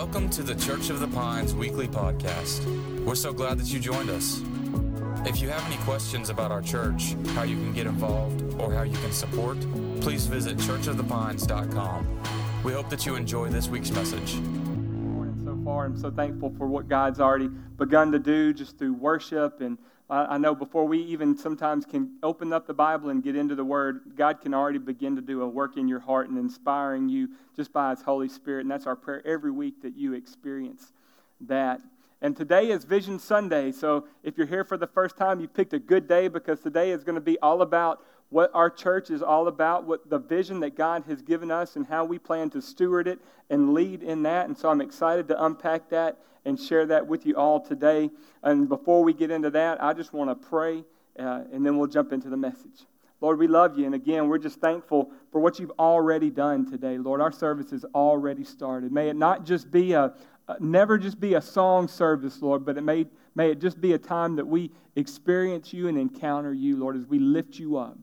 Welcome to the Church of the Pines weekly podcast. We're so glad that you joined us. If you have any questions about our church, how you can get involved, or how you can support, please visit churchofthepines.com. We hope that you enjoy this week's message. Morning. So far, I'm so thankful for what God's already begun to do just through worship. And I know before we even sometimes can open up the Bible and get into the Word, God can already begin to do a work in your heart and inspiring you just by His Holy Spirit. And that's our prayer every week that you experience that. And today is Vision Sunday. So if you're here for the first time, you picked a good day because today is going to be all about what our church is all about, what the vision that God has given us, and how we plan to steward it and lead in that. And so I'm excited to unpack that and share that with you all today. And before we get into that, I just want to pray, uh, and then we'll jump into the message. Lord, we love you. And again, we're just thankful for what you've already done today. Lord, our service has already started. May it not just be a, never just be a song service, Lord, but it may, may it just be a time that we experience you and encounter you, Lord, as we lift you up.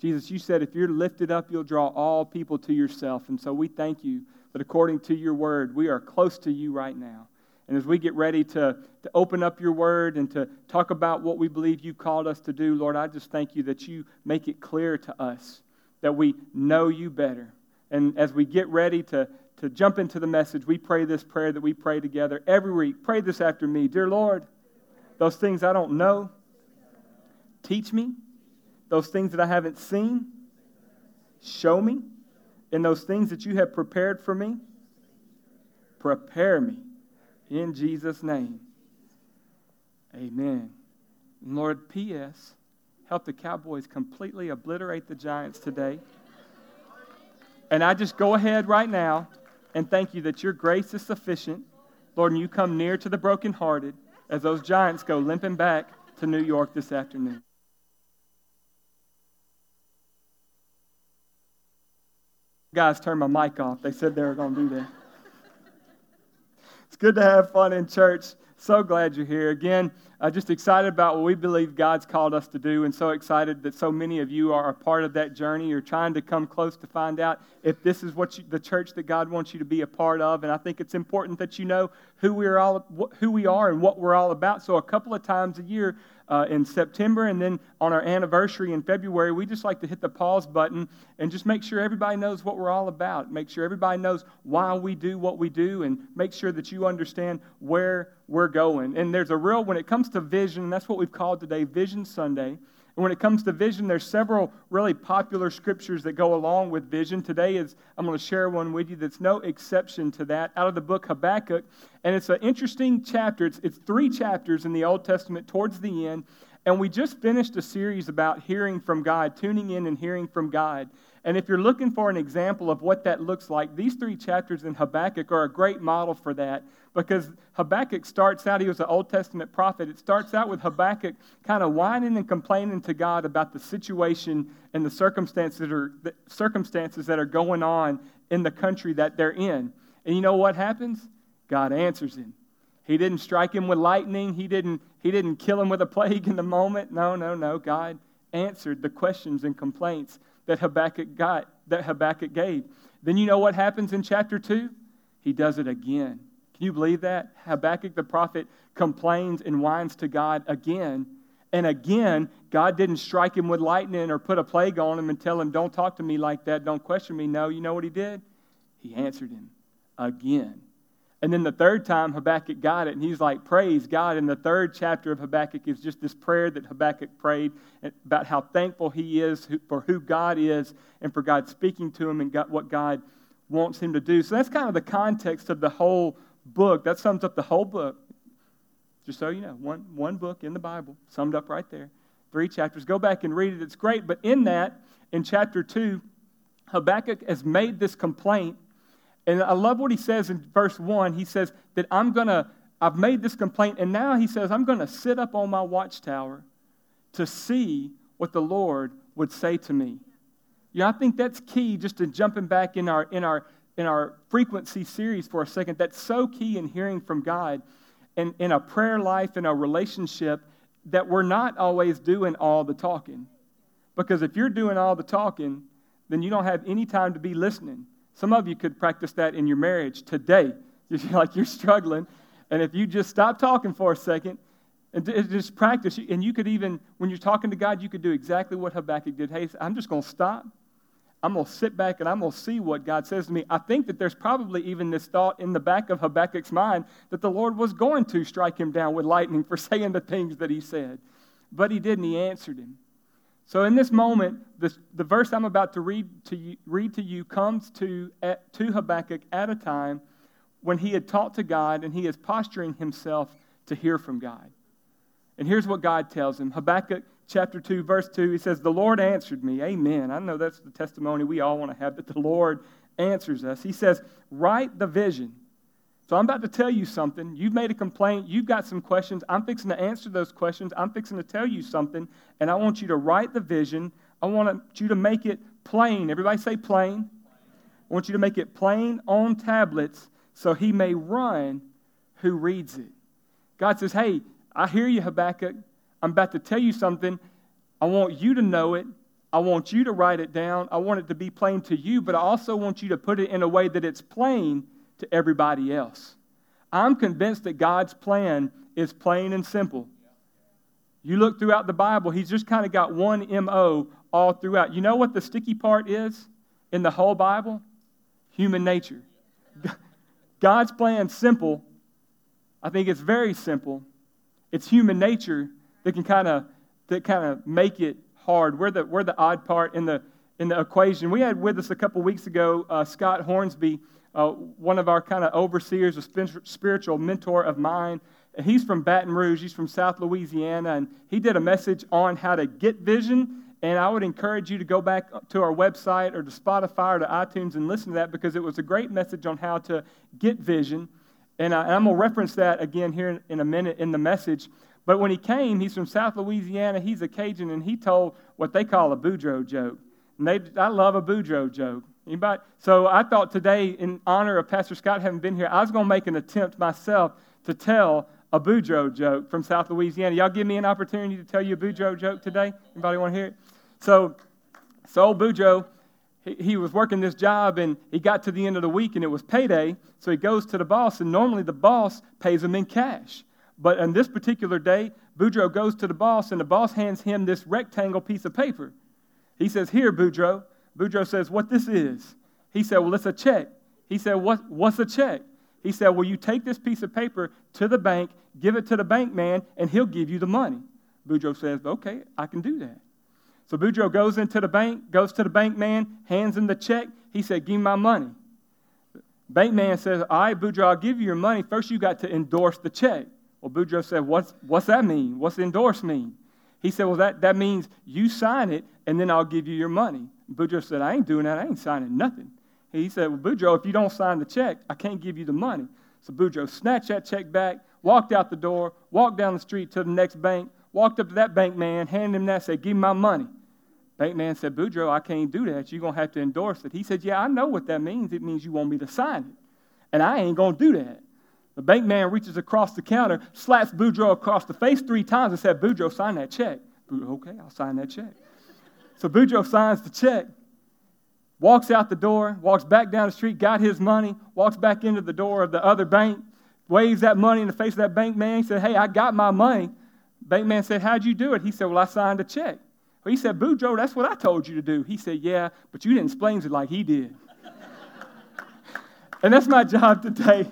Jesus, you said if you're lifted up, you'll draw all people to yourself. And so we thank you that according to your word, we are close to you right now. And as we get ready to, to open up your word and to talk about what we believe you called us to do, Lord, I just thank you that you make it clear to us that we know you better. And as we get ready to, to jump into the message, we pray this prayer that we pray together every week. Pray this after me. Dear Lord, those things I don't know, teach me those things that I haven't seen, show me. And those things that you have prepared for me, prepare me. In Jesus' name. Amen. Lord, P.S., help the Cowboys completely obliterate the Giants today. And I just go ahead right now and thank you that your grace is sufficient. Lord, and you come near to the brokenhearted as those Giants go limping back to New York this afternoon. Guys, turn my mic off. They said they were going to do that. it's good to have fun in church. So glad you're here. Again, uh, just excited about what we believe God's called us to do, and so excited that so many of you are a part of that journey. You're trying to come close to find out if this is what you, the church that God wants you to be a part of. And I think it's important that you know who we are all, who we are, and what we're all about. So a couple of times a year, uh, in September, and then on our anniversary in February, we just like to hit the pause button and just make sure everybody knows what we're all about. Make sure everybody knows why we do what we do, and make sure that you understand where we're going. And there's a real, when it comes to vision, that's what we've called today Vision Sunday. And when it comes to vision, there's several really popular scriptures that go along with vision. Today is I'm going to share one with you that's no exception to that out of the book Habakkuk. And it's an interesting chapter. It's, it's three chapters in the Old Testament towards the end. And we just finished a series about hearing from God, tuning in and hearing from God. And if you're looking for an example of what that looks like, these three chapters in Habakkuk are a great model for that because Habakkuk starts out, he was an Old Testament prophet. It starts out with Habakkuk kind of whining and complaining to God about the situation and the circumstances that are, the circumstances that are going on in the country that they're in. And you know what happens? God answers him. He didn't strike him with lightning. He didn't, he didn't kill him with a plague in the moment. No, no, no. God answered the questions and complaints that Habakkuk got, that Habakkuk gave. Then you know what happens in chapter 2? He does it again. Can you believe that? Habakkuk the prophet complains and whines to God again. And again, God didn't strike him with lightning or put a plague on him and tell him, Don't talk to me like that, don't question me. No, you know what he did? He answered him again. And then the third time, Habakkuk got it, and he's like, Praise God. And the third chapter of Habakkuk is just this prayer that Habakkuk prayed about how thankful he is for who God is and for God speaking to him and what God wants him to do. So that's kind of the context of the whole book. That sums up the whole book. Just so you know, one, one book in the Bible, summed up right there. Three chapters. Go back and read it. It's great. But in that, in chapter 2, Habakkuk has made this complaint and I love what he says in verse 1. He says that I'm going to, I've made this complaint, and now he says, I'm going to sit up on my watchtower to see what the Lord would say to me. You know, I think that's key just to jumping back in our, in our, in our frequency series for a second. That's so key in hearing from God and in a prayer life, in a relationship, that we're not always doing all the talking. Because if you're doing all the talking, then you don't have any time to be listening. Some of you could practice that in your marriage today. You're like you're struggling. And if you just stop talking for a second and just practice, and you could even, when you're talking to God, you could do exactly what Habakkuk did. Hey, I'm just going to stop. I'm going to sit back and I'm going to see what God says to me. I think that there's probably even this thought in the back of Habakkuk's mind that the Lord was going to strike him down with lightning for saying the things that he said. But he didn't. He answered him. So in this moment, this, the verse I'm about to read to you, read to you comes to, at, to Habakkuk at a time when he had talked to God and he is posturing himself to hear from God. And here's what God tells him Habakkuk chapter 2, verse 2, he says, The Lord answered me. Amen. I know that's the testimony we all want to have that the Lord answers us. He says, Write the vision so I'm about to tell you something. You've made a complaint. You've got some questions. I'm fixing to answer those questions. I'm fixing to tell you something. And I want you to write the vision. I want you to make it plain. Everybody say plain. I want you to make it plain on tablets so he may run who reads it. God says, Hey, I hear you, Habakkuk. I'm about to tell you something. I want you to know it. I want you to write it down. I want it to be plain to you, but I also want you to put it in a way that it's plain to everybody else. I'm convinced that God's plan is plain and simple. You look throughout the Bible, he's just kind of got one MO all throughout. You know what the sticky part is in the whole Bible? Human nature. God's plan simple. I think it's very simple. It's human nature that can kind of that kind of make it hard. We're the we're the odd part in the in the equation. We had with us a couple weeks ago uh, Scott Hornsby uh, one of our kind of overseers, a spiritual mentor of mine. He's from Baton Rouge, he's from South Louisiana, and he did a message on how to get vision. And I would encourage you to go back to our website or to Spotify or to iTunes and listen to that because it was a great message on how to get vision. And, I, am going to reference that again here in, in a minute in the message. But when he came, he's from South Louisiana, he's a Cajun, and he told what they call a Boudreaux joke. And they, I love a Boudreaux joke. Anybody? So I thought today, in honor of Pastor Scott having been here, I was going to make an attempt myself to tell a Boudreaux joke from South Louisiana. Y'all give me an opportunity to tell you a Boudreaux joke today? Anybody want to hear it? So, so old Boudreaux, he, he was working this job and he got to the end of the week and it was payday. So he goes to the boss and normally the boss pays him in cash. But on this particular day, Boudreaux goes to the boss and the boss hands him this rectangle piece of paper. He says, Here, Boudreaux, Boudreaux says, What this is? He said, Well, it's a check. He said, what, What's a check? He said, Well, you take this piece of paper to the bank, give it to the bank man, and he'll give you the money. Boudreaux says, Okay, I can do that. So Boudreaux goes into the bank, goes to the bank man, hands him the check. He said, Give me my money. Bank man says, All right, Boudreaux, I'll give you your money. First, you got to endorse the check. Well, Boudreaux said, What's, what's that mean? What's endorse mean? He said, Well, that, that means you sign it, and then I'll give you your money. Boudreaux said, I ain't doing that. I ain't signing nothing. He said, Well, Boudreaux, if you don't sign the check, I can't give you the money. So Boudreaux snatched that check back, walked out the door, walked down the street to the next bank, walked up to that bank man, handed him that, said, Give me my money. Bank man said, Boudreaux, I can't do that. You're going to have to endorse it. He said, Yeah, I know what that means. It means you want me to sign it. And I ain't going to do that. The bank man reaches across the counter, slaps Boudreaux across the face three times, and said, Boudreaux, sign that check. Okay, I'll sign that check. So Boudreaux signs the check, walks out the door, walks back down the street, got his money, walks back into the door of the other bank, waves that money in the face of that bank man. Said, Hey, I got my money. Bank man said, How'd you do it? He said, Well, I signed a check. Well, he said, Boudreaux, that's what I told you to do. He said, Yeah, but you didn't explain it like he did. and that's my job today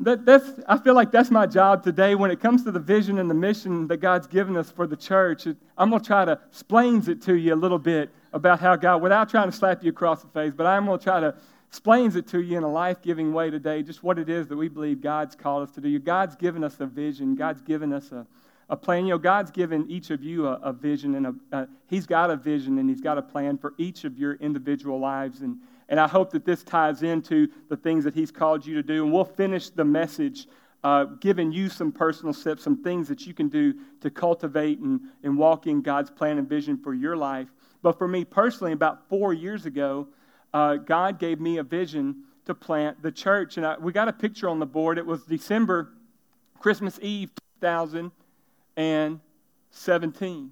that, that's, I feel like that's my job today when it comes to the vision and the mission that God's given us for the church. I'm going to try to explains it to you a little bit about how God, without trying to slap you across the face, but I'm going to try to explains it to you in a life-giving way today, just what it is that we believe God's called us to do. God's given us a vision. God's given us a, a plan. You know, God's given each of you a, a vision, and a, a, He's got a vision, and He's got a plan for each of your individual lives. And and I hope that this ties into the things that He's called you to do. And we'll finish the message uh, giving you some personal steps, some things that you can do to cultivate and, and walk in God's plan and vision for your life. But for me personally, about four years ago, uh, God gave me a vision to plant the church. And I, we got a picture on the board. It was December, Christmas Eve 2017.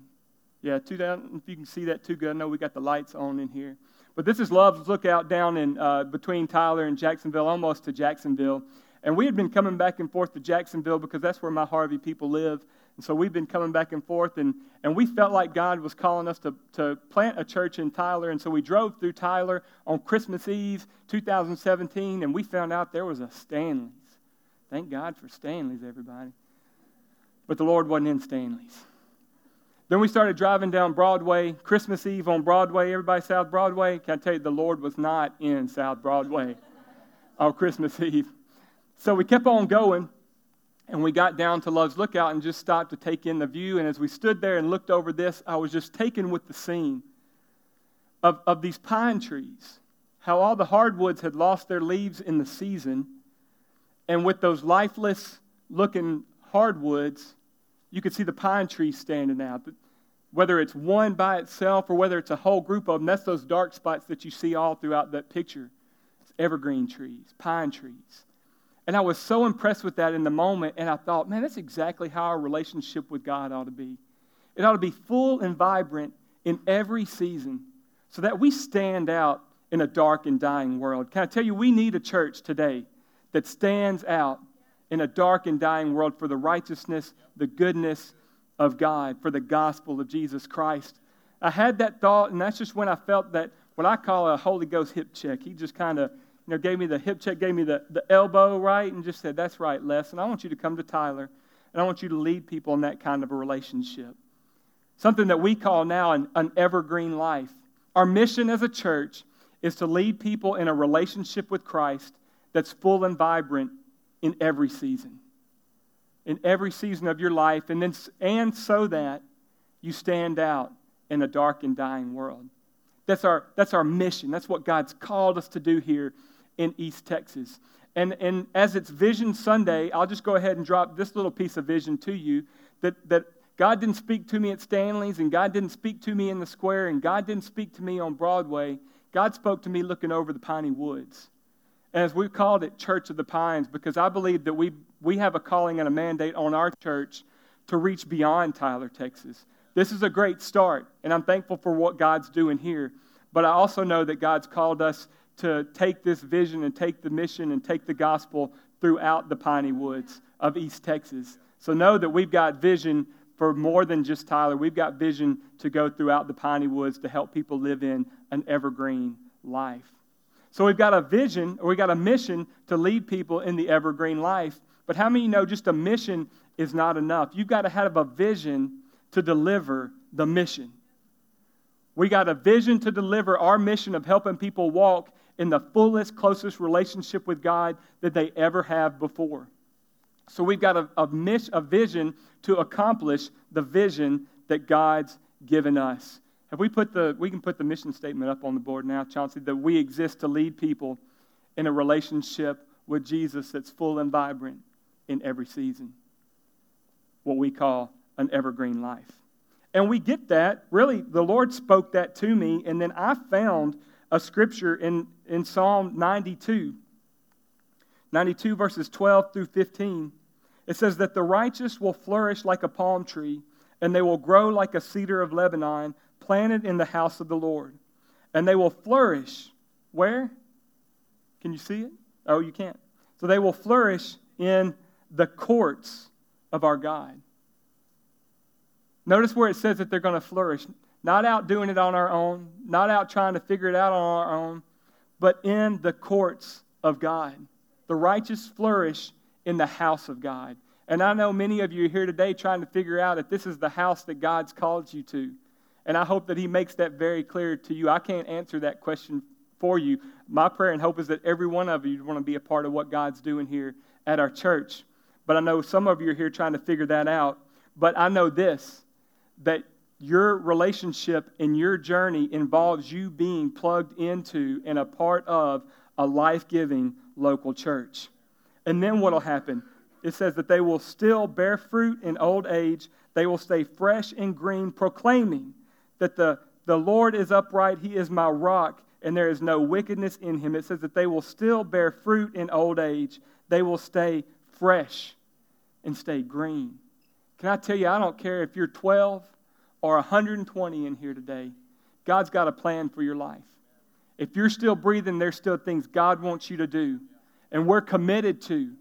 Yeah, 2000, if you can see that too good. I know we got the lights on in here. But this is Love's Lookout down in uh, between Tyler and Jacksonville, almost to Jacksonville. And we had been coming back and forth to Jacksonville because that's where my Harvey people live. And so we've been coming back and forth, and, and we felt like God was calling us to, to plant a church in Tyler. And so we drove through Tyler on Christmas Eve 2017, and we found out there was a Stanley's. Thank God for Stanley's, everybody. But the Lord wasn't in Stanley's. Then we started driving down Broadway, Christmas Eve on Broadway. Everybody South Broadway? Can I tell you, the Lord was not in South Broadway on Christmas Eve. So we kept on going, and we got down to Love's Lookout and just stopped to take in the view. And as we stood there and looked over this, I was just taken with the scene of, of these pine trees, how all the hardwoods had lost their leaves in the season. And with those lifeless looking hardwoods, you could see the pine trees standing out. Whether it's one by itself or whether it's a whole group of them, that's those dark spots that you see all throughout that picture. It's evergreen trees, pine trees. And I was so impressed with that in the moment, and I thought, man, that's exactly how our relationship with God ought to be. It ought to be full and vibrant in every season so that we stand out in a dark and dying world. Can I tell you, we need a church today that stands out in a dark and dying world for the righteousness, the goodness of God, for the gospel of Jesus Christ. I had that thought, and that's just when I felt that what I call a Holy Ghost hip check. He just kind of you know, gave me the hip check, gave me the, the elbow right, and just said, That's right, Les. And I want you to come to Tyler, and I want you to lead people in that kind of a relationship. Something that we call now an, an evergreen life. Our mission as a church is to lead people in a relationship with Christ that's full and vibrant in every season. In every season of your life, and, then, and so that you stand out in a dark and dying world. That's our, that's our mission. That's what God's called us to do here in East Texas. And, and as it's Vision Sunday, I'll just go ahead and drop this little piece of vision to you that, that God didn't speak to me at Stanley's, and God didn't speak to me in the square, and God didn't speak to me on Broadway. God spoke to me looking over the piney woods as we've called it Church of the Pines, because I believe that we, we have a calling and a mandate on our church to reach beyond Tyler, Texas. This is a great start, and I'm thankful for what God's doing here. But I also know that God's called us to take this vision and take the mission and take the gospel throughout the piney woods of East Texas. So know that we've got vision for more than just Tyler. We've got vision to go throughout the piney woods to help people live in an evergreen life. So we've got a vision, or we've got a mission to lead people in the evergreen life. But how many know just a mission is not enough? You've got to have a vision to deliver the mission. We got a vision to deliver our mission of helping people walk in the fullest, closest relationship with God that they ever have before. So we've got a, a, mission, a vision to accomplish the vision that God's given us. Have we put the, we can put the mission statement up on the board now, Chauncey, that we exist to lead people in a relationship with Jesus that's full and vibrant in every season. What we call an evergreen life. And we get that. Really, the Lord spoke that to me, and then I found a scripture in, in Psalm 92. 92 verses 12 through 15. It says that the righteous will flourish like a palm tree, and they will grow like a cedar of Lebanon planted in the house of the Lord. And they will flourish. Where? Can you see it? Oh, you can't. So they will flourish in the courts of our God. Notice where it says that they're going to flourish. Not out doing it on our own, not out trying to figure it out on our own, but in the courts of God. The righteous flourish in the house of God. And I know many of you here today trying to figure out if this is the house that God's called you to. And I hope that He makes that very clear to you. I can't answer that question for you. My prayer and hope is that every one of you want to be a part of what God's doing here at our church. But I know some of you are here trying to figure that out. But I know this that your relationship and your journey involves you being plugged into and a part of a life giving local church. And then what will happen? It says that they will still bear fruit in old age, they will stay fresh and green, proclaiming that the, the Lord is upright, He is my rock, and there is no wickedness in Him. It says that they will still bear fruit in old age, they will stay fresh and stay green. Can I tell you, I don't care if you're 12 or 120 in here today, God's got a plan for your life. If you're still breathing, there's still things God wants you to do. And we're committed to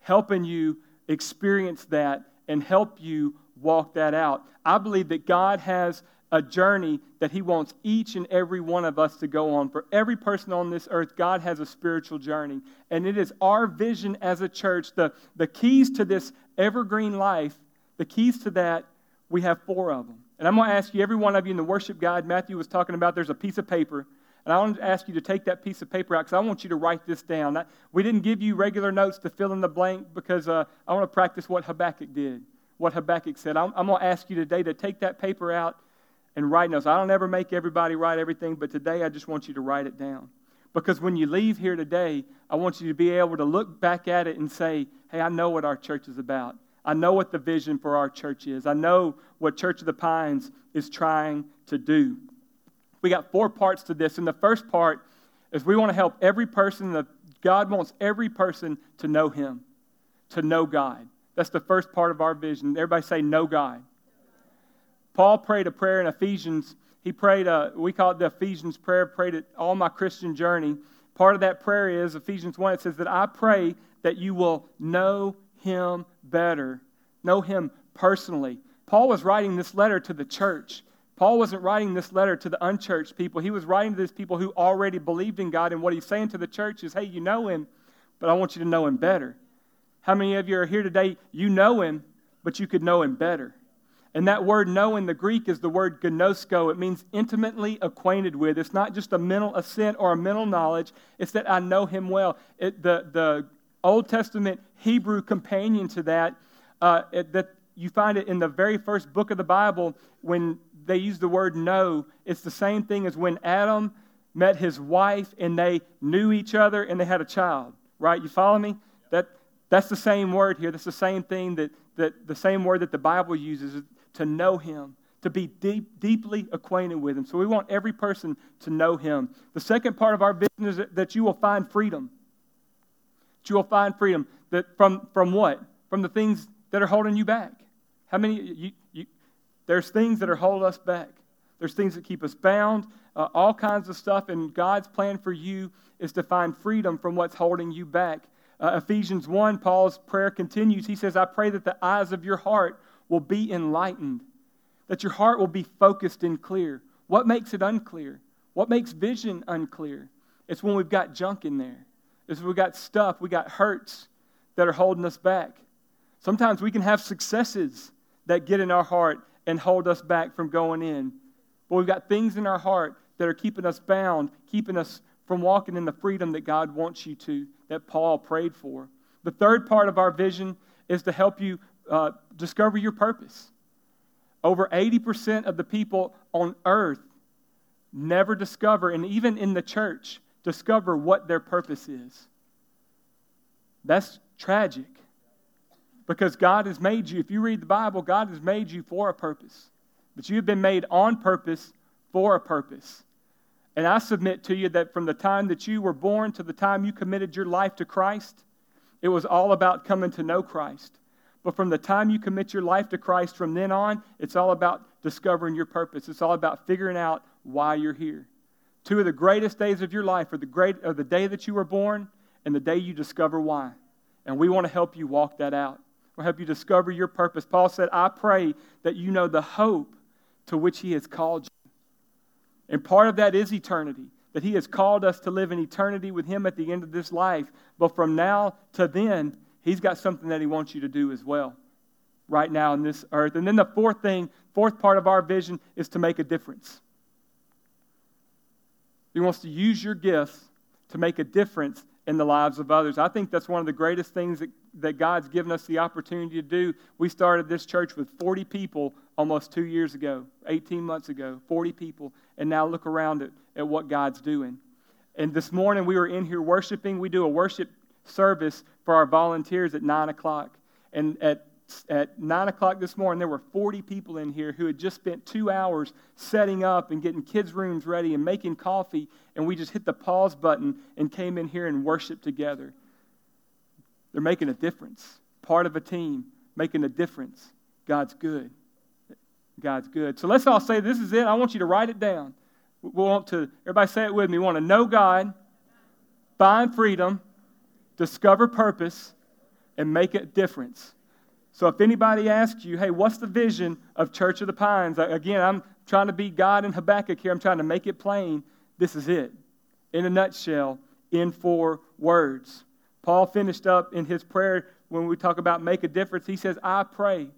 helping you experience that and help you walk that out. I believe that God has a journey that He wants each and every one of us to go on. For every person on this earth, God has a spiritual journey. And it is our vision as a church, the, the keys to this evergreen life, the keys to that, we have four of them. And I'm going to ask you, every one of you in the worship guide, Matthew was talking about, there's a piece of paper. And I want to ask you to take that piece of paper out because I want you to write this down. We didn't give you regular notes to fill in the blank because uh, I want to practice what Habakkuk did, what Habakkuk said. I'm, I'm going to ask you today to take that paper out and write notes. I don't ever make everybody write everything, but today I just want you to write it down. Because when you leave here today, I want you to be able to look back at it and say, hey, I know what our church is about. I know what the vision for our church is. I know what Church of the Pines is trying to do. We got four parts to this. And the first part is we want to help every person, God wants every person to know Him, to know God. That's the first part of our vision. Everybody say, know God. Paul prayed a prayer in Ephesians. He prayed, a, we call it the Ephesians prayer, prayed it all my Christian journey. Part of that prayer is Ephesians 1. It says that I pray that you will know him better, know him personally. Paul was writing this letter to the church. Paul wasn't writing this letter to the unchurched people. He was writing to these people who already believed in God. And what he's saying to the church is, hey, you know him, but I want you to know him better. How many of you are here today? You know him, but you could know him better. And that word know in the Greek is the word ginosko. It means intimately acquainted with. It's not just a mental assent or a mental knowledge, it's that I know him well. It, the, the Old Testament Hebrew companion to that, uh, it, that you find it in the very first book of the Bible when they use the word know. It's the same thing as when Adam met his wife and they knew each other and they had a child, right? You follow me? That, that's the same word here. That's the same thing that, that the same word that the Bible uses to know him, to be deep, deeply acquainted with him. So we want every person to know him. The second part of our vision is that you will find freedom. That you will find freedom. That from, from what? From the things that are holding you back. How many? You, you, there's things that are holding us back. There's things that keep us bound, uh, all kinds of stuff. And God's plan for you is to find freedom from what's holding you back. Uh, Ephesians 1, Paul's prayer continues. He says, I pray that the eyes of your heart will be enlightened, that your heart will be focused and clear. What makes it unclear? What makes vision unclear? It's when we've got junk in there. It's when we've got stuff, we got hurts that are holding us back. Sometimes we can have successes that get in our heart and hold us back from going in. But we've got things in our heart that are keeping us bound, keeping us from walking in the freedom that God wants you to, that Paul prayed for. The third part of our vision is to help you uh, discover your purpose. Over 80% of the people on earth never discover, and even in the church, discover what their purpose is. That's tragic. Because God has made you, if you read the Bible, God has made you for a purpose. But you have been made on purpose for a purpose. And I submit to you that from the time that you were born to the time you committed your life to Christ, it was all about coming to know Christ. But from the time you commit your life to Christ, from then on, it's all about discovering your purpose. It's all about figuring out why you're here. Two of the greatest days of your life are the, great, are the day that you were born and the day you discover why. And we want to help you walk that out. We'll help you discover your purpose. Paul said, I pray that you know the hope to which he has called you. And part of that is eternity, that he has called us to live in eternity with him at the end of this life. But from now to then, He's got something that He wants you to do as well right now in this earth. And then the fourth thing, fourth part of our vision is to make a difference. He wants to use your gifts to make a difference in the lives of others. I think that's one of the greatest things that, that God's given us the opportunity to do. We started this church with 40 people almost two years ago, 18 months ago, 40 people. And now look around at, at what God's doing. And this morning we were in here worshiping. We do a worship service for our volunteers at 9 o'clock. And at, at 9 o'clock this morning, there were 40 people in here who had just spent two hours setting up and getting kids' rooms ready and making coffee. And we just hit the pause button and came in here and worshiped together. They're making a difference. Part of a team, making a difference. God's good. God's good. So let's all say this is it. I want you to write it down. we want to, everybody say it with me, we want to know God, find freedom, discover purpose, and make a difference. So if anybody asks you, hey, what's the vision of Church of the Pines? Again, I'm trying to be God in Habakkuk here. I'm trying to make it plain. This is it. In a nutshell, in four words. Paul finished up in his prayer when we talk about make a difference. He says, I pray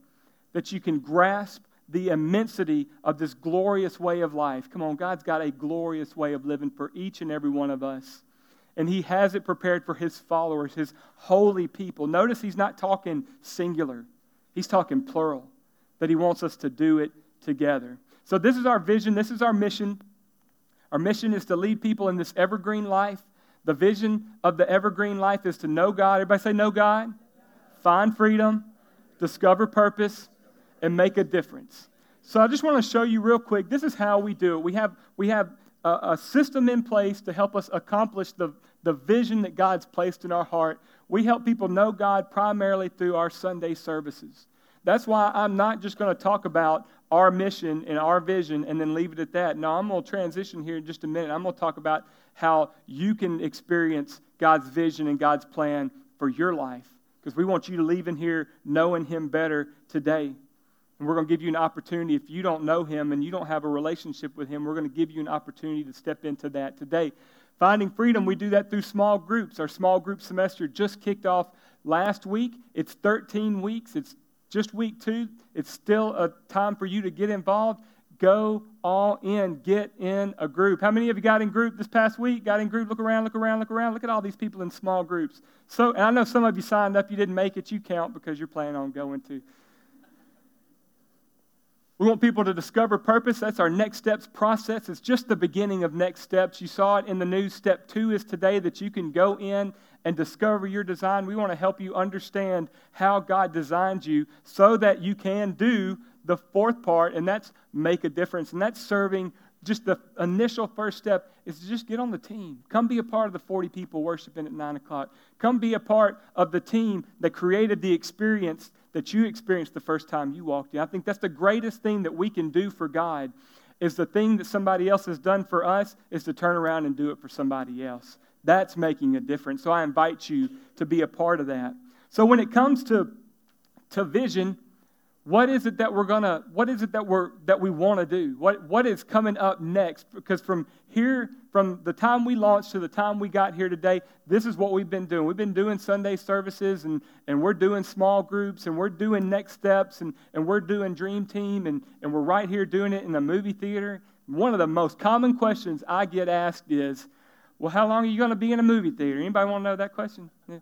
that you can grasp the immensity of this glorious way of life. Come on, God's got a glorious way of living for each and every one of us. And He has it prepared for His followers, His holy people. Notice He's not talking singular, He's talking plural, that He wants us to do it together. So, this is our vision, this is our mission. Our mission is to lead people in this evergreen life. The vision of the evergreen life is to know God. Everybody say, Know God, find freedom, discover purpose, and make a difference. So I just want to show you real quick. This is how we do it. We have, we have a, a system in place to help us accomplish the, the vision that God's placed in our heart. We help people know God primarily through our Sunday services. That's why I'm not just going to talk about our mission and our vision and then leave it at that. No, I'm going to transition here in just a minute. I'm going to talk about how you can experience God's vision and God's plan for your life because we want you to leave in here knowing Him better today. And we're going to give you an opportunity. If you don't know Him and you don't have a relationship with Him, we're going to give you an opportunity to step into that today. Finding freedom, we do that through small groups. Our small group semester just kicked off last week. It's 13 weeks, it's just week two. It's still a time for you to get involved. Go all in. Get in a group. How many of you got in group this past week? Got in group? Look around, look around, look around. Look at all these people in small groups. So, and I know some of you signed up. You didn't make it. You count because you're planning on going to. We want people to discover purpose. That's our next steps process. It's just the beginning of next steps. You saw it in the news. Step two is today that you can go in and discover your design. We want to help you understand how God designed you so that you can do the fourth part, and that's make a difference. And that's serving just the initial first step is to just get on the team. Come be a part of the 40 people worshiping at 9 o'clock. Come be a part of the team that created the experience that you experienced the first time you walked in. I think that's the greatest thing that we can do for God is the thing that somebody else has done for us is to turn around and do it for somebody else. That's making a difference. So I invite you to be a part of that. So when it comes to, to vision, what is it that we're gonna what is it that we're that we want to do? What what is coming up next? Because from here from the time we launched to the time we got here today this is what we've been doing. We've been doing sunday services and and we're doing small groups and we're doing next steps and and we're doing dream team and and we're right here doing it in the movie theater. One of the most common questions i get asked is well how long are you going to be in a movie theater? Anybody want to know that question? Yeah.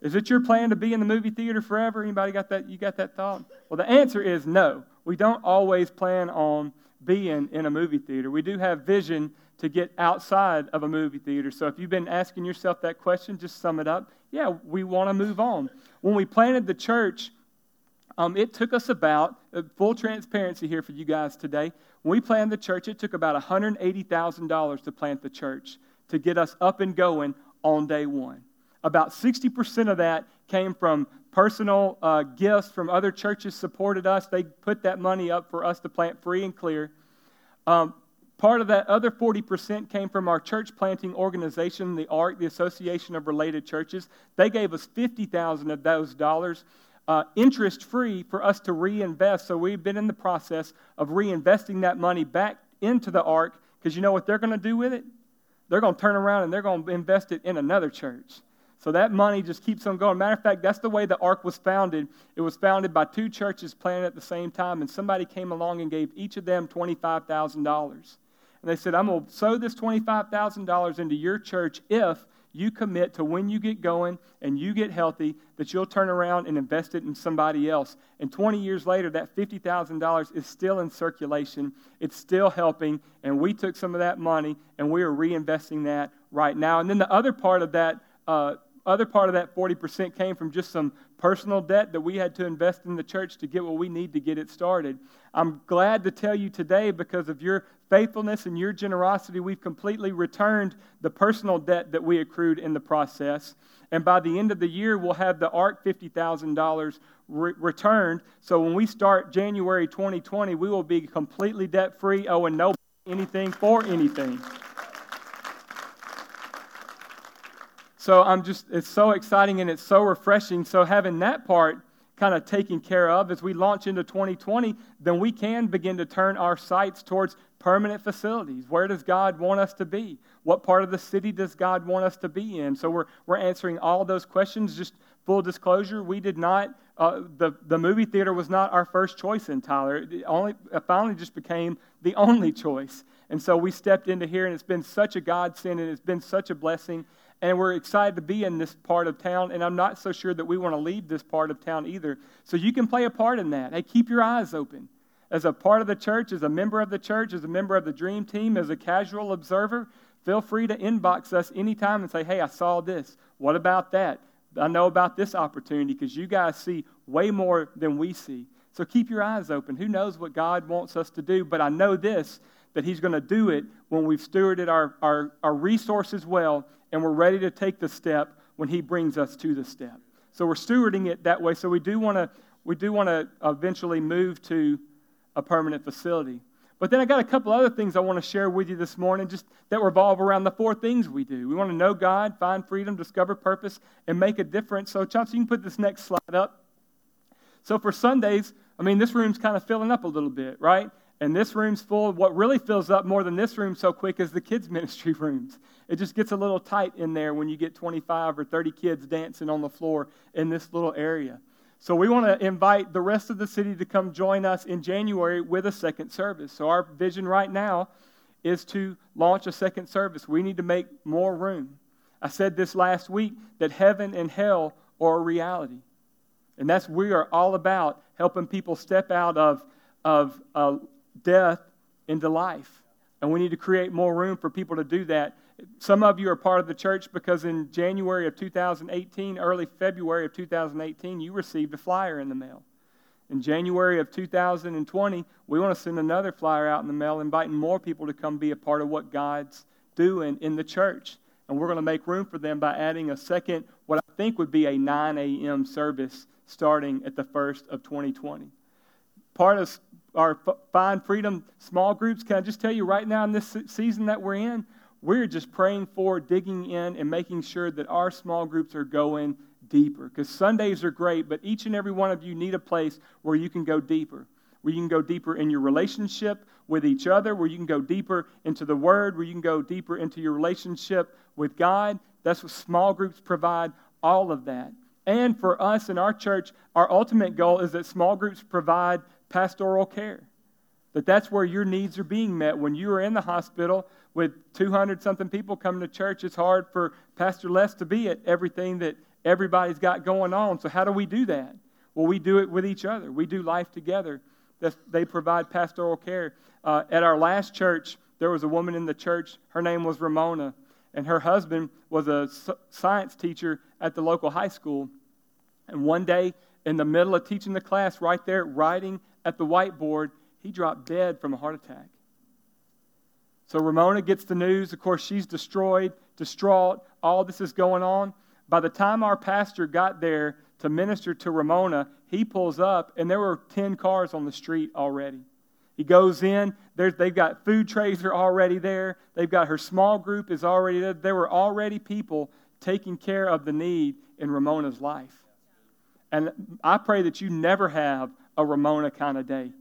Is it your plan to be in the movie theater forever? Anybody got that? You got that thought? Well, the answer is no. We don't always plan on being in a movie theater. We do have vision to get outside of a movie theater. So if you've been asking yourself that question, just sum it up. Yeah, we want to move on. When we planted the church, um, it took us about, uh, full transparency here for you guys today. When we planted the church, it took about $180,000 to plant the church to get us up and going on day one. About 60% of that came from personal uh, gifts from other churches supported us. They put that money up for us to plant free and clear. Um, part of that other 40% came from our church planting organization, the ARC, the Association of Related Churches. They gave us 50,000 of those dollars. Uh, interest free for us to reinvest. So we've been in the process of reinvesting that money back into the ARC because you know what they're going to do with it? They're going to turn around and they're going to invest it in another church. So that money just keeps on going. Matter of fact, that's the way the ARC was founded. It was founded by two churches planted at the same time, and somebody came along and gave each of them $25,000. And they said, I'm going to sow this $25,000 into your church if you commit to when you get going and you get healthy that you'll turn around and invest it in somebody else. And 20 years later, that $50,000 is still in circulation. It's still helping. And we took some of that money and we are reinvesting that right now. And then the other part of that uh, other part of that 40% came from just some personal debt that we had to invest in the church to get what we need to get it started. I'm glad to tell you today, because of your faithfulness and your generosity, we've completely returned the personal debt that we accrued in the process. And by the end of the year, we'll have the ARC $50,000 re- returned. So when we start January 2020, we will be completely debt free, owing no anything for anything. So I'm just, it's so exciting and it's so refreshing. So having that part kind of taken care of as we launch into 2020, then we can begin to turn our sights towards permanent facilities. Where does God want us to be? What part of the city does God want us to be in? So we're, we're answering all those questions. Just full disclosure, we did not, uh, the, the movie theater was not our first choice in Tyler. It only, it finally just became the only choice. And so we stepped into here, and it's been such a godsend, and it's been such a blessing and we're excited to be in this part of town, and I'm not so sure that we want to leave this part of town either. So you can play a part in that. Hey, keep your eyes open. As a part of the church, as a member of the church, as a member of the dream team, as a casual observer, feel free to inbox us anytime and say, hey, I saw this. What about that? I know about this opportunity because you guys see way more than we see. So keep your eyes open. Who knows what God wants us to do? But I know this that He's going to do it when we've stewarded our, our, our resources well and we're ready to take the step when He brings us to the step. So we're stewarding it that way. So we do want to we do want to eventually move to a permanent facility. But then I got a couple other things I want to share with you this morning, just that revolve around the four things we do. We want to know God, find freedom, discover purpose, and make a difference. So, Chauncey, you can put this next slide up. So, for Sundays, I mean, this room's kind of filling up a little bit, right? And this room's full. What really fills up more than this room so quick is the kids' ministry rooms. It just gets a little tight in there when you get 25 or 30 kids dancing on the floor in this little area. So we want to invite the rest of the city to come join us in January with a second service. So our vision right now is to launch a second service. We need to make more room. I said this last week that heaven and hell are a reality. And that's we are all about helping people step out of, of uh, death into life. And we need to create more room for people to do that. Some of you are part of the church because in January of 2018, early February of 2018, you received a flyer in the mail. In January of 2020, we want to send another flyer out in the mail inviting more people to come be a part of what God's doing in the church. And we're going to make room for them by adding a second, what I think would be a 9 a.m. service starting at the first of 2020. Part of our Find Freedom small groups, can I just tell you right now in this season that we're in, we're just praying for, digging in, and making sure that our small groups are going deeper. Because Sundays are great, but each and every one of you need a place where you can go deeper. Where you can go deeper in your relationship with each other, where you can go deeper into the Word, where you can go deeper into your relationship with God. That's what small groups provide, all of that. And for us in our church, our ultimate goal is that small groups provide pastoral care. That that's where your needs are being met. When you are in the hospital, with 200 something people coming to church, it's hard for Pastor Les to be at everything that everybody's got going on. So, how do we do that? Well, we do it with each other, we do life together. They provide pastoral care. Uh, at our last church, there was a woman in the church. Her name was Ramona, and her husband was a science teacher at the local high school. And one day, in the middle of teaching the class, right there, writing at the whiteboard, he dropped dead from a heart attack. So Ramona gets the news. Of course, she's destroyed, distraught. All this is going on. By the time our pastor got there to minister to Ramona, he pulls up, and there were 10 cars on the street already. He goes in, they've got food trays are already there. They've got her small group is already there. There were already people taking care of the need in Ramona's life. And I pray that you never have a Ramona kind of day.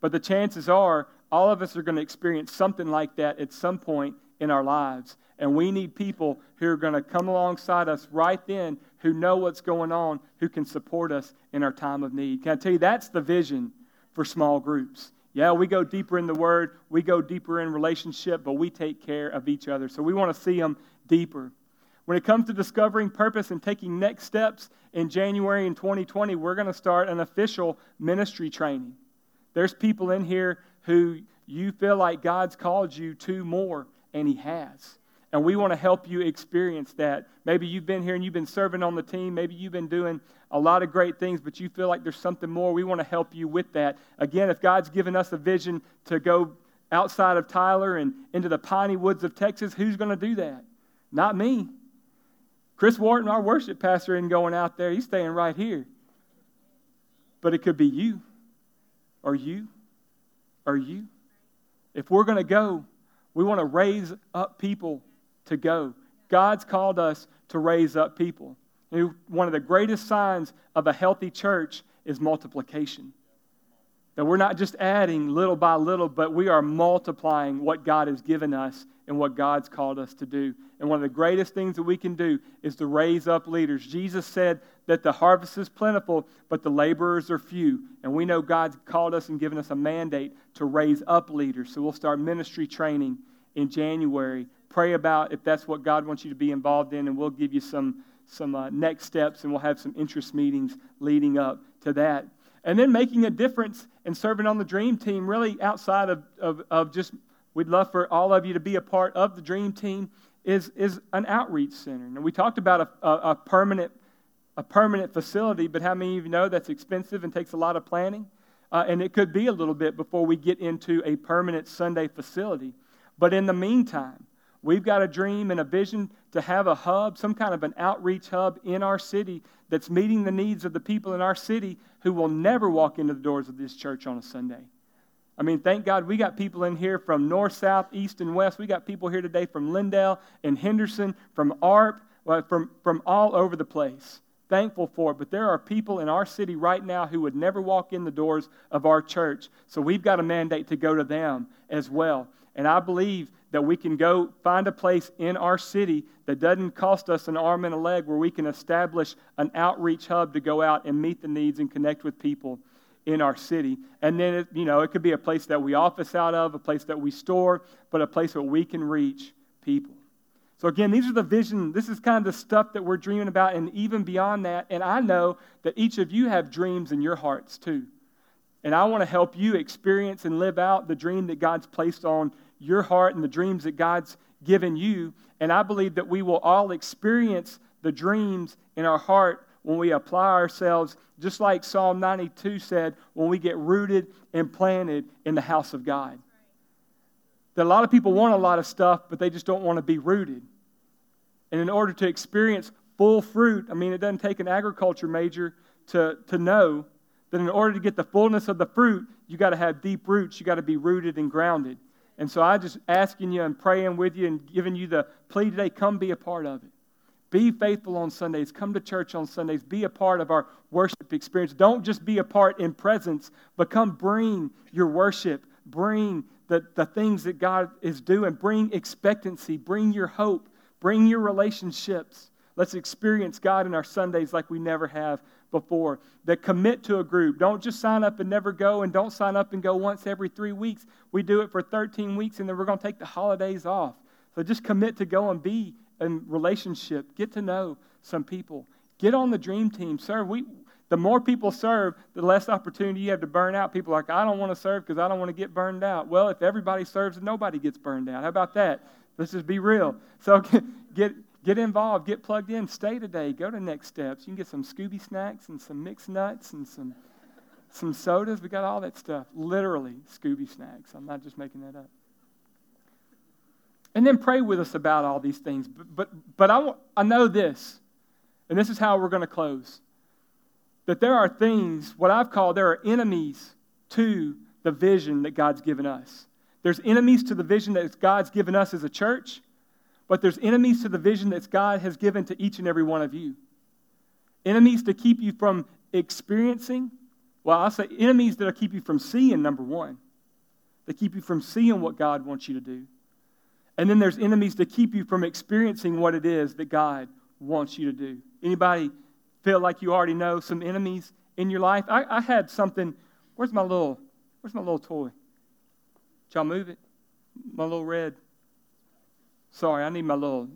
But the chances are all of us are going to experience something like that at some point in our lives. And we need people who are going to come alongside us right then, who know what's going on, who can support us in our time of need. Can I tell you, that's the vision for small groups. Yeah, we go deeper in the Word, we go deeper in relationship, but we take care of each other. So we want to see them deeper. When it comes to discovering purpose and taking next steps in January in 2020, we're going to start an official ministry training. There's people in here who you feel like God's called you to more, and He has. And we want to help you experience that. Maybe you've been here and you've been serving on the team. Maybe you've been doing a lot of great things, but you feel like there's something more. We want to help you with that. Again, if God's given us a vision to go outside of Tyler and into the piney woods of Texas, who's going to do that? Not me. Chris Wharton, our worship pastor, isn't going out there. He's staying right here. But it could be you, or you, or you. If we're going to go, we want to raise up people to go. God's called us to raise up people. One of the greatest signs of a healthy church is multiplication. That we're not just adding little by little, but we are multiplying what God has given us and what God's called us to do. And one of the greatest things that we can do is to raise up leaders. Jesus said that the harvest is plentiful, but the laborers are few. And we know God's called us and given us a mandate to raise up leaders. So we'll start ministry training in January. Pray about if that's what God wants you to be involved in, and we'll give you some, some uh, next steps and we'll have some interest meetings leading up to that. And then making a difference and serving on the dream team, really outside of, of, of just, we'd love for all of you to be a part of the dream team, is, is an outreach center. And we talked about a, a, a permanent a permanent facility, but how many of you know that's expensive and takes a lot of planning? Uh, and it could be a little bit before we get into a permanent Sunday facility. But in the meantime, we've got a dream and a vision to have a hub, some kind of an outreach hub in our city that's meeting the needs of the people in our city who will never walk into the doors of this church on a Sunday. I mean, thank God we got people in here from north, south, east, and west. We got people here today from Lindale and Henderson, from ARP, from, from all over the place. Thankful for it. But there are people in our city right now who would never walk in the doors of our church. So we've got a mandate to go to them as well. And I believe that we can go find a place in our city that doesn't cost us an arm and a leg where we can establish an outreach hub to go out and meet the needs and connect with people in our city. And then, it, you know, it could be a place that we office out of, a place that we store, but a place where we can reach people. So, again, these are the vision. This is kind of the stuff that we're dreaming about, and even beyond that. And I know that each of you have dreams in your hearts, too. And I want to help you experience and live out the dream that God's placed on your heart and the dreams that God's given you. And I believe that we will all experience the dreams in our heart when we apply ourselves, just like Psalm 92 said, when we get rooted and planted in the house of God. That a lot of people want a lot of stuff, but they just don't want to be rooted. And in order to experience full fruit, I mean, it doesn't take an agriculture major to, to know that in order to get the fullness of the fruit, you got to have deep roots. You got to be rooted and grounded. And so I'm just asking you and praying with you and giving you the plea today come be a part of it. Be faithful on Sundays. Come to church on Sundays. Be a part of our worship experience. Don't just be a part in presence, but come bring your worship. Bring the, the things that God is doing. Bring expectancy. Bring your hope. Bring your relationships. Let's experience God in our Sundays like we never have before. That commit to a group. Don't just sign up and never go, and don't sign up and go once every three weeks. We do it for 13 weeks, and then we're going to take the holidays off. So just commit to go and be in relationship. Get to know some people. Get on the dream team. Serve. We, the more people serve, the less opportunity you have to burn out. People like, I don't want to serve because I don't want to get burned out. Well, if everybody serves, nobody gets burned out. How about that? Let's just be real. So get, Get involved, get plugged in, stay today, go to next steps. You can get some Scooby snacks and some mixed nuts and some some sodas. We got all that stuff. Literally, Scooby snacks. I'm not just making that up. And then pray with us about all these things. But but, but I, I know this, and this is how we're going to close. That there are things, what I've called, there are enemies to the vision that God's given us. There's enemies to the vision that God's given us as a church, but there's enemies to the vision that God has given to each and every one of you. Enemies to keep you from experiencing. Well, I'll say enemies that'll keep you from seeing, number one. They keep you from seeing what God wants you to do. And then there's enemies to keep you from experiencing what it is that God wants you to do. Anybody feel like you already know some enemies in your life? I, I had something. Where's my little where's my little toy? Did y'all move it? My little red Sorry, I need my little,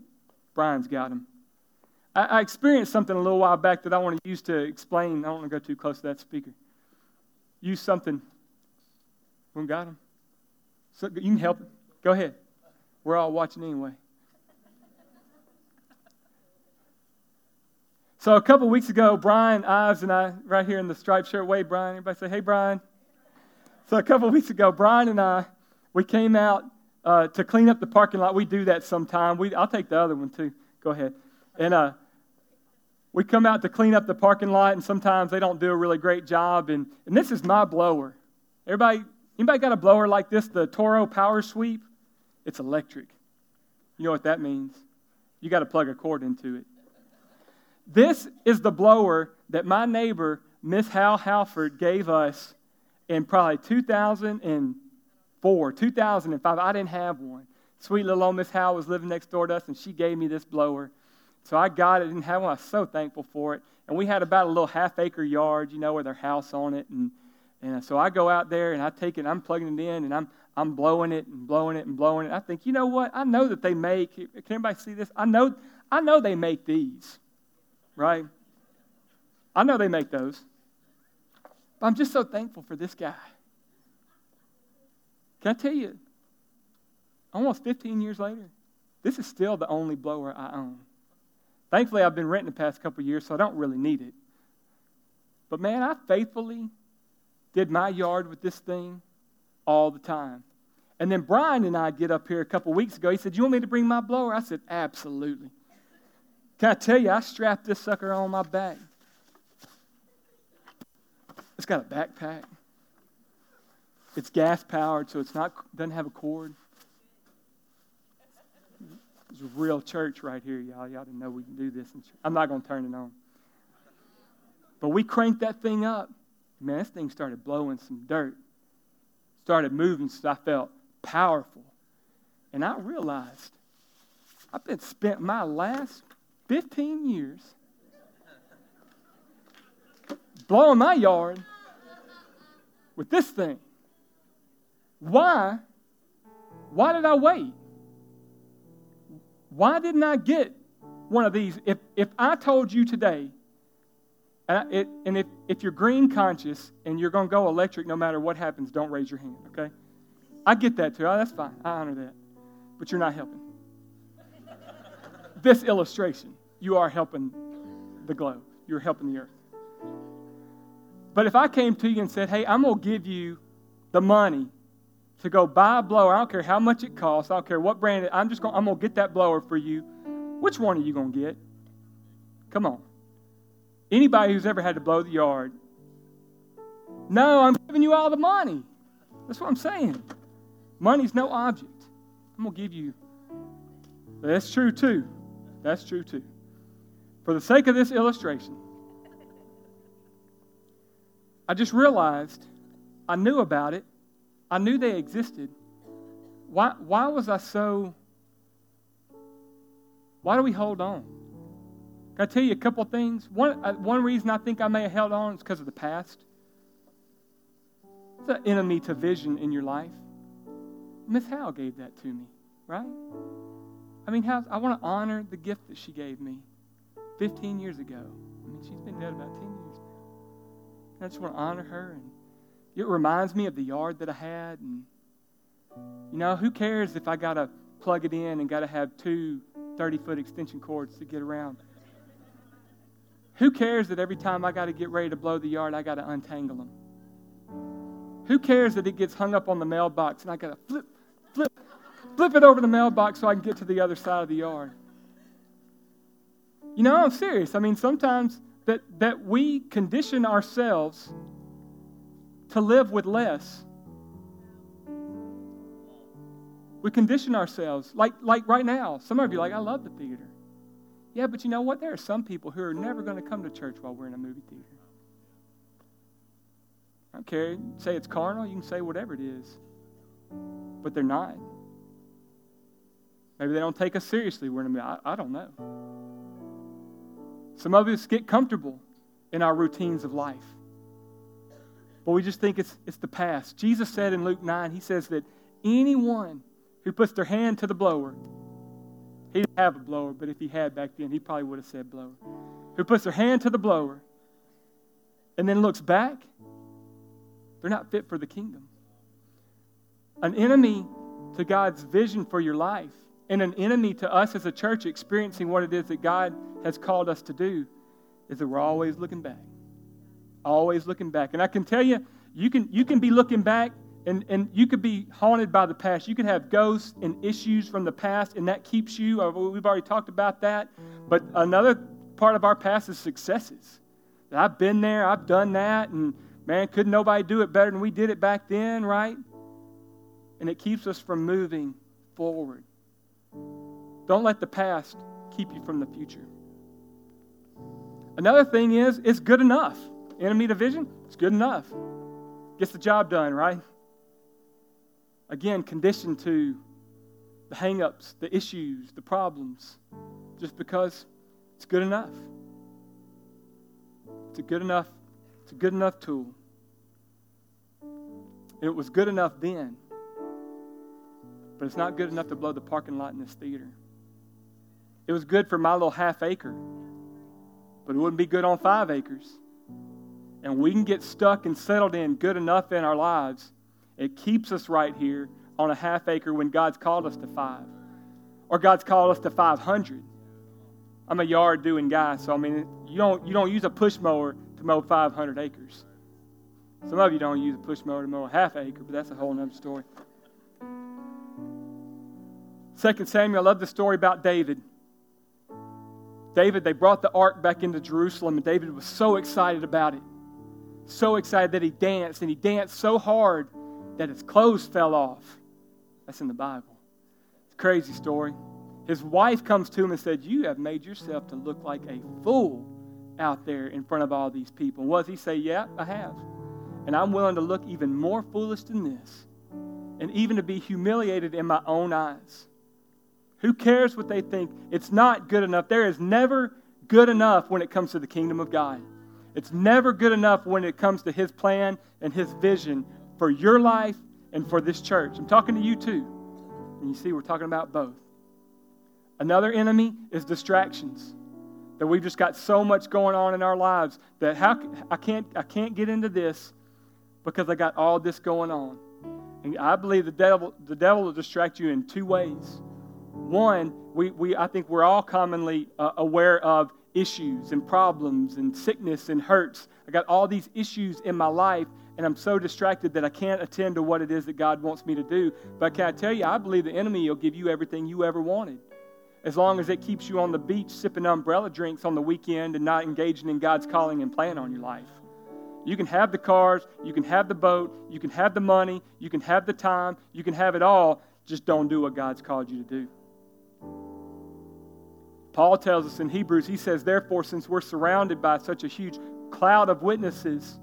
Brian's got him. I, I experienced something a little while back that I want to use to explain. I don't want to go too close to that speaker. Use something. We got him. So you can help. Go ahead. We're all watching anyway. So a couple weeks ago, Brian Ives and I, right here in the striped shirt, wave Brian. Everybody say, "Hey, Brian." So a couple weeks ago, Brian and I, we came out uh, to clean up the parking lot. We do that sometime. We, I'll take the other one too. Go ahead. And uh, we come out to clean up the parking lot, and sometimes they don't do a really great job. And, and this is my blower. Everybody, Anybody got a blower like this, the Toro Power Sweep? It's electric. You know what that means? You got to plug a cord into it. This is the blower that my neighbor, Miss Hal Halford, gave us in probably 2004, 2005. I didn't have one. Sweet little old Miss Hal was living next door to us, and she gave me this blower. So I got it, didn't have one. I was so thankful for it. And we had about a little half acre yard, you know, with our house on it. And and so I go out there and I take it, I'm plugging it in, and I'm, I'm blowing it and blowing it and blowing it. I think, you know what? I know that they make, can anybody see this? I know, I know they make these, right? I know they make those. But I'm just so thankful for this guy. Can I tell you, almost 15 years later, this is still the only blower I own. Thankfully, I've been renting the past couple years, so I don't really need it. But man, I faithfully did my yard with this thing all the time. And then Brian and I get up here a couple weeks ago. He said, You want me to bring my blower? I said, Absolutely. Can I tell you, I strapped this sucker on my back. It's got a backpack. It's gas powered, so it's not doesn't have a cord. It's a real church right here, y'all. Y'all didn't know we can do this. I'm not going to turn it on. But we cranked that thing up man, this thing started blowing some dirt, started moving, so I felt powerful. And I realized I've been spent my last 15 years blowing my yard with this thing. Why? Why did I wait? Why didn't I get one of these? If, if I told you today and, it, and if, if you're green conscious and you're going to go electric no matter what happens, don't raise your hand, okay? I get that too. Oh, that's fine. I honor that. But you're not helping. this illustration, you are helping the globe, you're helping the earth. But if I came to you and said, hey, I'm going to give you the money to go buy a blower, I don't care how much it costs, I don't care what brand it, I'm just going, I'm going to get that blower for you. Which one are you going to get? Come on. Anybody who's ever had to blow the yard, no, I'm giving you all the money. That's what I'm saying. Money's no object. I'm going to give you. That's true too. That's true too. For the sake of this illustration, I just realized I knew about it. I knew they existed. Why, why was I so. Why do we hold on? Can I tell you a couple things? One, uh, one reason I think I may have held on is because of the past. It's an enemy to vision in your life. Miss Howe gave that to me, right? I mean, I want to honor the gift that she gave me 15 years ago. I mean, she's been dead about 10 years now. I just want to honor her. And it reminds me of the yard that I had. And, you know, who cares if I got to plug it in and got to have two 30 foot extension cords to get around? Who cares that every time I got to get ready to blow the yard, I got to untangle them? Who cares that it gets hung up on the mailbox and I got to flip, flip, flip it over the mailbox so I can get to the other side of the yard? You know, I'm serious. I mean, sometimes that, that we condition ourselves to live with less. We condition ourselves. Like, like right now, some of you are like, I love the theater. Yeah, but you know what? There are some people who are never going to come to church while we're in a movie theater. I don't care. Say it's carnal, you can say whatever it is. But they're not. Maybe they don't take us seriously. We're in I don't know. Some of us get comfortable in our routines of life. But we just think it's, it's the past. Jesus said in Luke 9, He says that anyone who puts their hand to the blower he didn't have a blower, but if he had back then, he probably would have said blower. Who puts their hand to the blower and then looks back, they're not fit for the kingdom. An enemy to God's vision for your life and an enemy to us as a church experiencing what it is that God has called us to do is that we're always looking back. Always looking back. And I can tell you, you can, you can be looking back and, and you could be haunted by the past. You could have ghosts and issues from the past, and that keeps you. Uh, we've already talked about that. But another part of our past is successes. I've been there, I've done that, and man, couldn't nobody do it better than we did it back then, right? and it keeps us from moving forward. Don't let the past keep you from the future. Another thing is, it's good enough. Enemy division, it's good enough. Gets the job done, right? Again, conditioned to the hangups, the issues, the problems, just because it's good enough. It's a good enough, it's a good enough tool. It was good enough then, but it's not good enough to blow the parking lot in this theater. It was good for my little half acre, but it wouldn't be good on five acres. And we can get stuck and settled in good enough in our lives. It keeps us right here on a half acre when God's called us to five, or God's called us to 500. I'm a yard doing guy, so I mean, you don't, you don't use a push mower to mow 500 acres. Some of you don't use a push mower to mow a half acre, but that's a whole other story. Second Samuel, I love the story about David. David, they brought the ark back into Jerusalem, and David was so excited about it. So excited that he danced, and he danced so hard that his clothes fell off. That's in the Bible. It's a crazy story. His wife comes to him and said, You have made yourself to look like a fool out there in front of all these people. And what does he say? Yeah, I have. And I'm willing to look even more foolish than this, and even to be humiliated in my own eyes. Who cares what they think? It's not good enough. There is never good enough when it comes to the kingdom of God. It's never good enough when it comes to His plan and His vision for your life and for this church. I'm talking to you too. And you see, we're talking about both. Another enemy is distractions. That we've just got so much going on in our lives that how I can't I can't get into this because I got all this going on. And I believe the devil the devil will distract you in two ways. One, we, we, I think we're all commonly uh, aware of issues and problems and sickness and hurts. I got all these issues in my life, and I'm so distracted that I can't attend to what it is that God wants me to do. But can I tell you, I believe the enemy will give you everything you ever wanted. As long as it keeps you on the beach sipping umbrella drinks on the weekend and not engaging in God's calling and plan on your life. You can have the cars, you can have the boat, you can have the money, you can have the time, you can have it all. Just don't do what God's called you to do. Paul tells us in Hebrews, he says, Therefore, since we're surrounded by such a huge cloud of witnesses,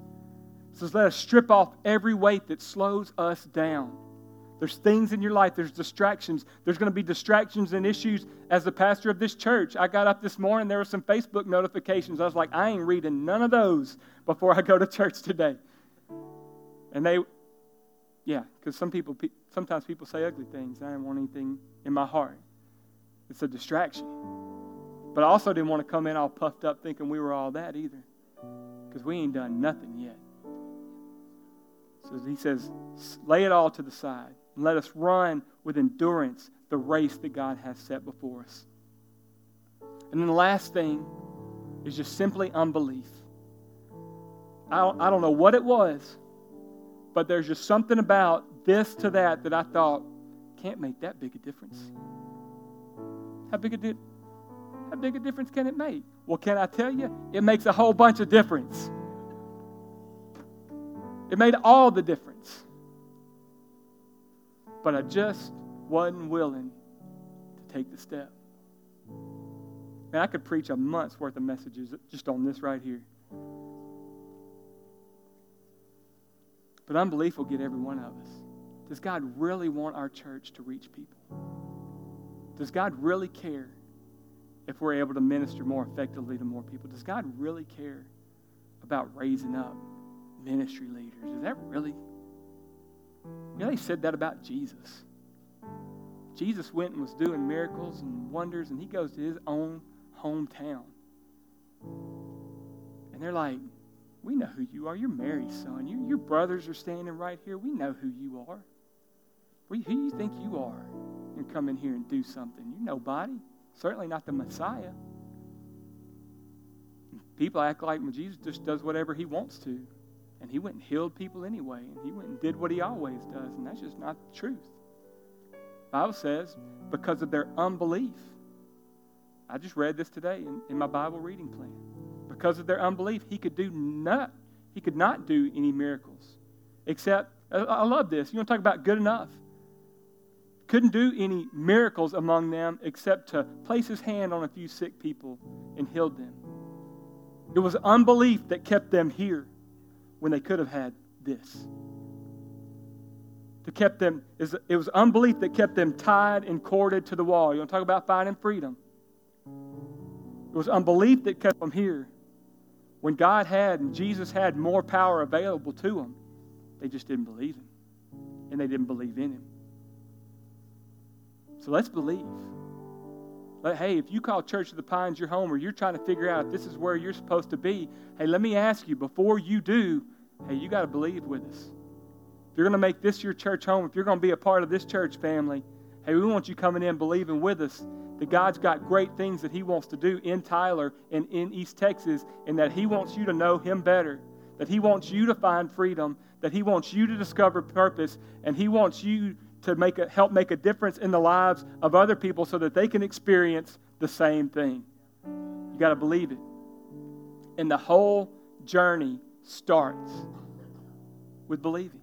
says, let us strip off every weight that slows us down. There's things in your life, there's distractions. There's going to be distractions and issues as the pastor of this church. I got up this morning, there were some Facebook notifications. I was like, I ain't reading none of those before I go to church today. And they, yeah, because some people, sometimes people say ugly things. I don't want anything in my heart. It's a distraction. But I also didn't want to come in all puffed up thinking we were all that either. Because we ain't done nothing yet. So he says, lay it all to the side and let us run with endurance the race that God has set before us. And then the last thing is just simply unbelief. I don't, I don't know what it was, but there's just something about this to that that I thought can't make that big a difference. How big a di- how big a difference can it make? Well, can I tell you? It makes a whole bunch of difference. It made all the difference. But I just wasn't willing to take the step. And I could preach a month's worth of messages just on this right here. But unbelief will get every one of us. Does God really want our church to reach people? Does God really care if we're able to minister more effectively to more people? Does God really care about raising up ministry leaders? Is that really? You know, they said that about Jesus. Jesus went and was doing miracles and wonders, and he goes to his own hometown. And they're like, We know who you are. You're Mary's son. You, your brothers are standing right here. We know who you are. who do you think you are? and come in here and do something. You're nobody. Certainly not the Messiah. People act like Jesus just does whatever he wants to. And he went and healed people anyway. And he went and did what he always does. And that's just not the truth. Bible says, because of their unbelief. I just read this today in, in my Bible reading plan. Because of their unbelief, he could do not, he could not do any miracles. Except, I love this. You want to talk about good enough? Couldn't do any miracles among them except to place his hand on a few sick people and healed them. It was unbelief that kept them here when they could have had this. To kept them, it was unbelief that kept them tied and corded to the wall. You want to talk about finding freedom? It was unbelief that kept them here when God had and Jesus had more power available to them. They just didn't believe Him, and they didn't believe in Him. So let's believe. hey, if you call Church of the Pines your home or you're trying to figure out if this is where you're supposed to be, hey, let me ask you before you do, hey, you got to believe with us. If you're going to make this your church home, if you're going to be a part of this church family, hey, we want you coming in believing with us that God's got great things that He wants to do in Tyler and in East Texas, and that He wants you to know Him better, that He wants you to find freedom, that He wants you to discover purpose, and He wants you to make a, help make a difference in the lives of other people so that they can experience the same thing. You got to believe it. And the whole journey starts with believing.